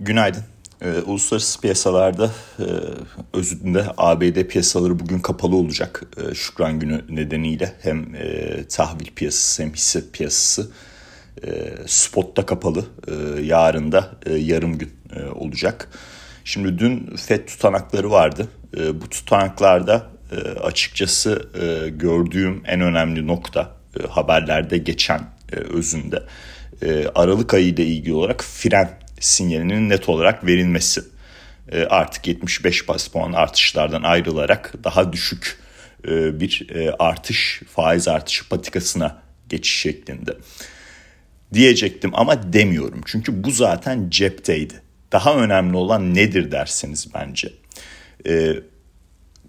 Günaydın. Ee, uluslararası piyasalarda e, özünde ABD piyasaları bugün kapalı olacak. E, Şükran günü nedeniyle hem e, tahvil piyasası hem hisse piyasası e, spotta kapalı. E, yarın da e, yarım gün e, olacak. Şimdi dün FED tutanakları vardı. E, bu tutanaklarda e, açıkçası e, gördüğüm en önemli nokta e, haberlerde geçen e, özünde e, Aralık ayı ile ilgili olarak fren sinyalinin net olarak verilmesi. E, artık 75 bas puan artışlardan ayrılarak daha düşük e, bir e, artış, faiz artışı patikasına geçiş şeklinde. Diyecektim ama demiyorum. Çünkü bu zaten cepteydi. Daha önemli olan nedir derseniz bence.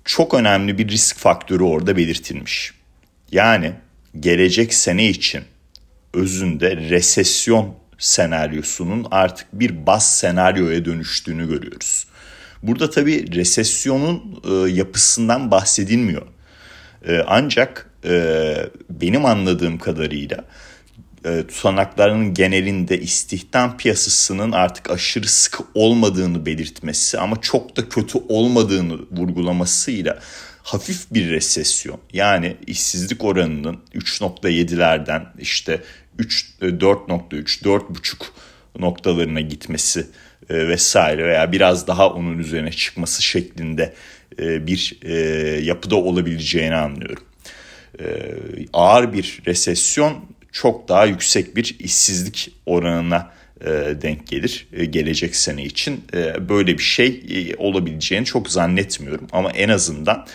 çok önemli bir risk faktörü orada belirtilmiş. Yani gelecek sene için özünde resesyon senaryosunun artık bir bas senaryoya dönüştüğünü görüyoruz. Burada tabii resesyonun e, yapısından bahsedilmiyor. E, ancak e, benim anladığım kadarıyla e, tutanakların genelinde istihdam piyasasının artık aşırı sıkı olmadığını belirtmesi ama çok da kötü olmadığını vurgulamasıyla hafif bir resesyon yani işsizlik oranının 3.7'lerden işte 3 4.3 4.5 noktalarına gitmesi e, vesaire veya biraz daha onun üzerine çıkması şeklinde e, bir e, yapıda olabileceğini anlıyorum. Ağır bir resesyon çok daha yüksek bir işsizlik oranına denk gelir e, gelecek sene için. E, böyle bir şey olabileceğini çok zannetmiyorum ama en azından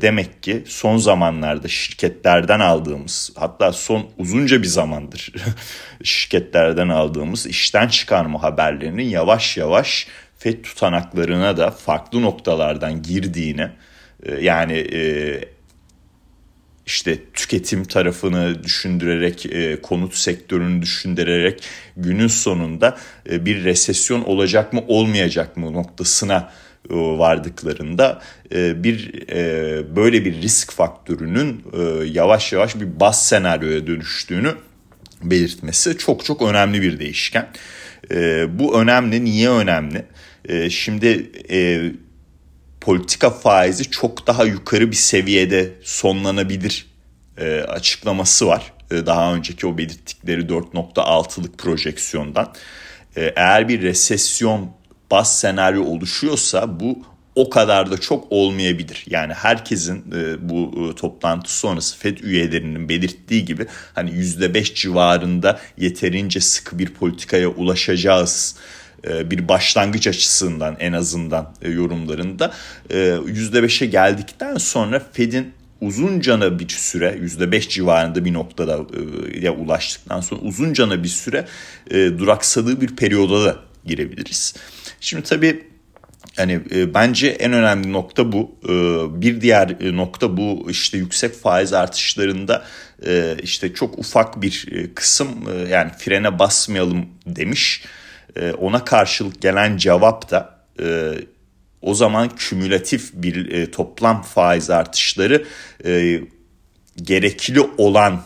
demek ki son zamanlarda şirketlerden aldığımız hatta son uzunca bir zamandır şirketlerden aldığımız işten çıkarma haberlerinin yavaş yavaş FED tutanaklarına da farklı noktalardan girdiğini yani işte tüketim tarafını düşündürerek, e, konut sektörünü düşündürerek günün sonunda e, bir resesyon olacak mı olmayacak mı noktasına e, vardıklarında bir böyle bir risk faktörünün yavaş yavaş bir bas senaryoya dönüştüğünü belirtmesi çok çok önemli bir değişken. Bu önemli. Niye önemli? Şimdi politika faizi çok daha yukarı bir seviyede sonlanabilir e, açıklaması var. E, daha önceki o belirttikleri 4.6'lık projeksiyondan. E, eğer bir resesyon bas senaryo oluşuyorsa bu o kadar da çok olmayabilir. Yani herkesin e, bu e, toplantı sonrası FED üyelerinin belirttiği gibi hani %5 civarında yeterince sıkı bir politikaya ulaşacağız bir başlangıç açısından en azından e, yorumlarında %5'e geldikten sonra Fed'in uzuncana bir süre %5 civarında bir noktada ya ulaştıktan sonra uzuncana bir süre duraksadığı bir periyoda da girebiliriz. Şimdi tabii yani e, bence en önemli nokta bu. E, bir diğer nokta bu işte yüksek faiz artışlarında e, işte çok ufak bir kısım e, yani frene basmayalım demiş. E, ona karşılık gelen cevap da e, o zaman kümülatif bir e, toplam faiz artışları e, gerekli olan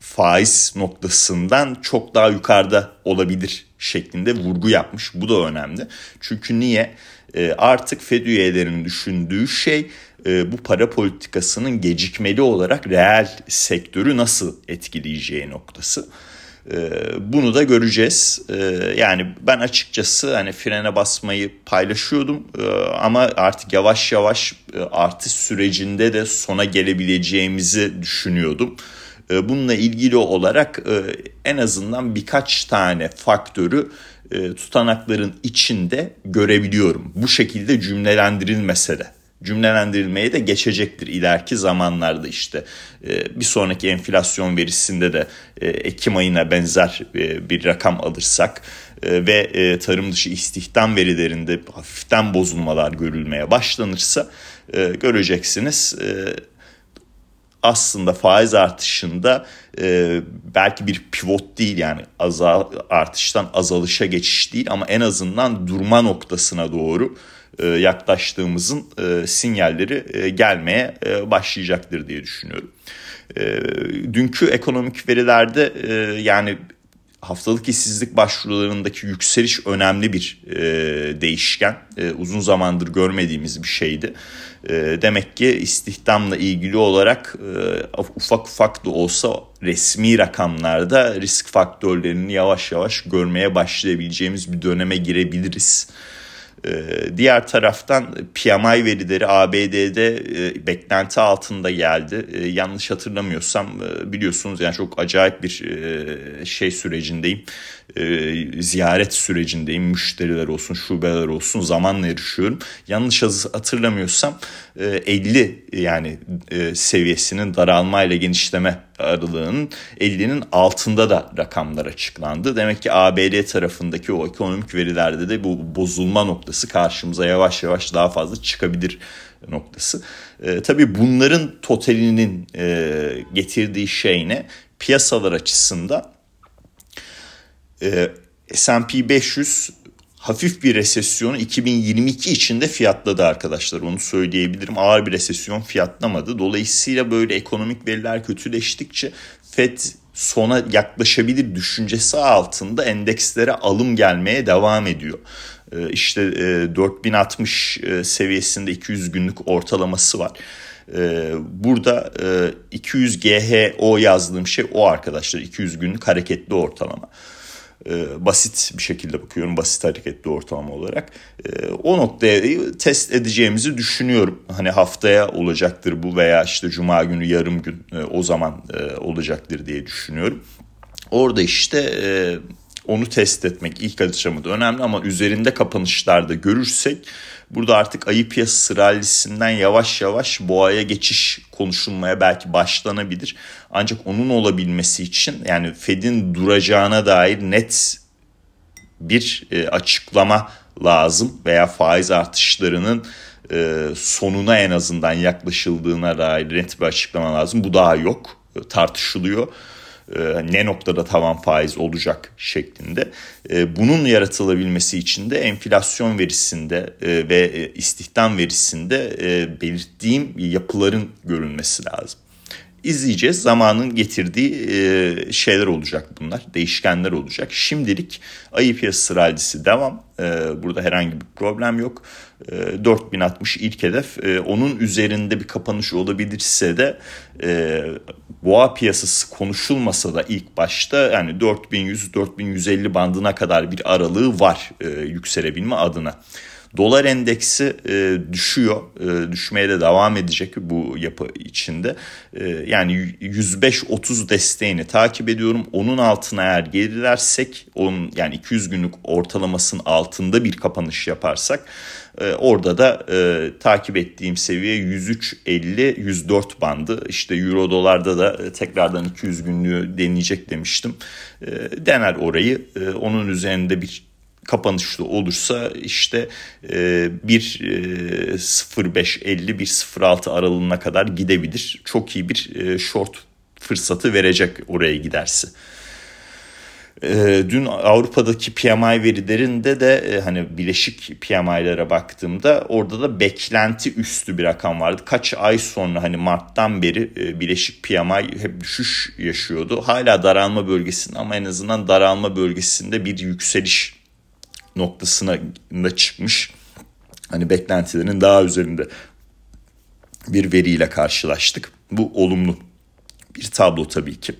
faiz noktasından çok daha yukarıda olabilir şeklinde vurgu yapmış. Bu da önemli. Çünkü niye? Artık Fed üyelerinin düşündüğü şey bu para politikasının gecikmeli olarak reel sektörü nasıl etkileyeceği noktası. Ee, bunu da göreceğiz. Ee, yani ben açıkçası hani frene basmayı paylaşıyordum ee, ama artık yavaş yavaş e, artış sürecinde de sona gelebileceğimizi düşünüyordum. Bununla ilgili olarak e, en azından birkaç tane faktörü e, tutanakların içinde görebiliyorum. Bu şekilde cümlelendirilmese de cümlelendirilmeye de geçecektir ileriki zamanlarda işte. E, bir sonraki enflasyon verisinde de e, Ekim ayına benzer e, bir rakam alırsak ve tarım dışı istihdam verilerinde hafiften bozulmalar görülmeye başlanırsa göreceksiniz aslında faiz artışında belki bir pivot değil yani azal, artıştan azalışa geçiş değil ama en azından durma noktasına doğru e, yaklaştığımızın e, sinyalleri e, gelmeye başlayacaktır diye düşünüyorum. Dünkü ekonomik verilerde yani haftalık işsizlik başvurularındaki yükseliş önemli bir e, değişken. E, uzun zamandır görmediğimiz bir şeydi. E, demek ki istihdamla ilgili olarak e, ufak ufak da olsa resmi rakamlarda risk faktörlerini yavaş yavaş görmeye başlayabileceğimiz bir döneme girebiliriz. Diğer taraftan PMI verileri ABD'de e, beklenti altında geldi. E, yanlış hatırlamıyorsam e, biliyorsunuz yani çok acayip bir şey sürecindeyim. Ziyaret sürecindeyim. Müşteriler olsun, şubeler olsun zamanla yarışıyorum. Yanlış hatırlamıyorsam 50 yani seviyesinin daralmayla genişleme aralığının 50'nin altında da rakamlar açıklandı. Demek ki ABD tarafındaki o ekonomik verilerde de bu bozulma noktası karşımıza yavaş yavaş daha fazla çıkabilir noktası. E, tabii bunların totalinin e, getirdiği şey ne? Piyasalar açısından e, S&P 500 hafif bir resesyonu 2022 içinde fiyatladı arkadaşlar. Onu söyleyebilirim. Ağır bir resesyon fiyatlamadı. Dolayısıyla böyle ekonomik veriler kötüleştikçe Fed sona yaklaşabilir düşüncesi altında endekslere alım gelmeye devam ediyor. Ee, işte 4060 e, e, seviyesinde 200 günlük ortalaması var. Ee, burada 200 e, GHO yazdığım şey o arkadaşlar 200 günlük hareketli ortalama basit bir şekilde bakıyorum basit hareketli ortalama olarak. E, o noktaya test edeceğimizi düşünüyorum. Hani haftaya olacaktır bu veya işte cuma günü yarım gün e, o zaman e, olacaktır diye düşünüyorum. Orada işte e, onu test etmek ilk aşamada önemli ama üzerinde kapanışlarda görürsek Burada artık ayı piyasası rallisinden yavaş yavaş boğaya geçiş konuşulmaya belki başlanabilir. Ancak onun olabilmesi için yani Fed'in duracağına dair net bir e, açıklama lazım veya faiz artışlarının e, sonuna en azından yaklaşıldığına dair net bir açıklama lazım. Bu daha yok tartışılıyor. E, ne noktada tavan faiz olacak şeklinde. E, bunun yaratılabilmesi için de enflasyon verisinde e, ve istihdam verisinde belirttiğim yapıların görülmesi lazım izleyeceğiz. Zamanın getirdiği şeyler olacak bunlar. Değişkenler olacak. Şimdilik ayı piyasası rallisi devam. burada herhangi bir problem yok. 4060 ilk hedef. onun üzerinde bir kapanış olabilirse de boğa piyasası konuşulmasa da ilk başta yani 4100-4150 bandına kadar bir aralığı var e, yükselebilme adına. Dolar endeksi e, düşüyor. E, düşmeye de devam edecek bu yapı içinde. E, yani 105-30 desteğini takip ediyorum. Onun altına eğer gerilersek onun yani 200 günlük ortalamasının altında bir kapanış yaparsak e, orada da e, takip ettiğim seviye 103.50-104 bandı. İşte euro dolarda da e, tekrardan 200 günlüğü deneyecek demiştim. E, dener orayı. E, onun üzerinde bir kapanışlı olursa işte e, bir e, 0.5-50 bir 0.6 aralığına kadar gidebilir. Çok iyi bir e, short fırsatı verecek oraya giderse. E, dün Avrupa'daki PMI verilerinde de e, hani bileşik PMI'lere baktığımda orada da beklenti üstü bir rakam vardı. Kaç ay sonra hani Mart'tan beri e, bileşik PMI hep düşüş yaşıyordu. Hala daralma bölgesinde ama en azından daralma bölgesinde bir yükseliş noktasına da çıkmış. Hani beklentilerin daha üzerinde bir veriyle karşılaştık. Bu olumlu bir tablo tabii ki.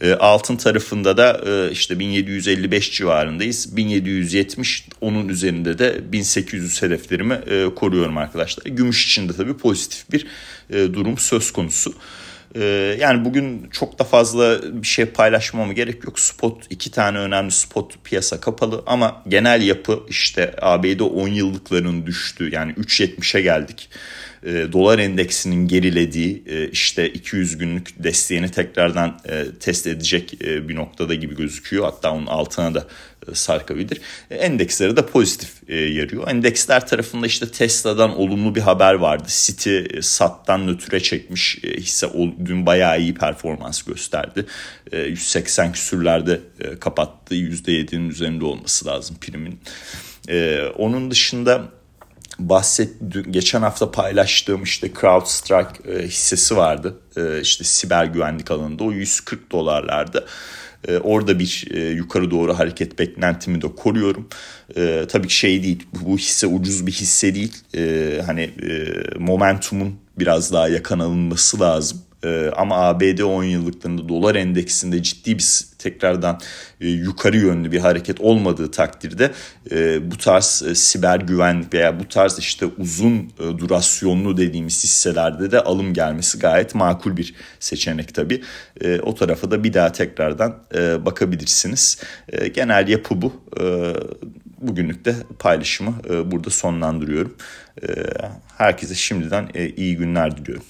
E, altın tarafında da e, işte 1755 civarındayız. 1770 onun üzerinde de 1800 hedeflerimi e, koruyorum arkadaşlar. Gümüş için de tabii pozitif bir e, durum söz konusu. Ee, yani bugün çok da fazla bir şey paylaşmama gerek yok. Spot iki tane önemli spot piyasa kapalı ama genel yapı işte ABD 10 yıllıkların düştü yani 3.70'e geldik e, dolar endeksinin gerilediği e, işte 200 günlük desteğini tekrardan e, test edecek e, bir noktada gibi gözüküyor. Hatta onun altına da sarkabilir. Endekslere de pozitif e, yarıyor. Endeksler tarafında işte Tesla'dan olumlu bir haber vardı. City e, sattan nötre çekmiş e, hisse dün bayağı iyi performans gösterdi. E, 180 küsürlerde kapattı. %7'nin üzerinde olması lazım primin. Onun dışında bahset geçen hafta paylaştığım işte CrowdStrike hissesi vardı. İşte siber güvenlik alanında o 140 dolarlarda. E, orada bir e, yukarı doğru hareket beklentimi de koruyorum. E, tabii ki şey değil bu hisse ucuz bir hisse değil. E, hani e, momentumun biraz daha yakan alınması lazım. Ee, ama ABD 10 yıllıklarında dolar endeksinde ciddi bir tekrardan e, yukarı yönlü bir hareket olmadığı takdirde e, bu tarz e, siber güven veya bu tarz işte uzun durasyonlu dediğimiz hisselerde de alım gelmesi gayet makul bir seçenek tabii. O tarafa da bir daha tekrardan bakabilirsiniz. Genel yapı bu. Bugünlük de paylaşımı burada sonlandırıyorum. Herkese şimdiden iyi günler diliyorum.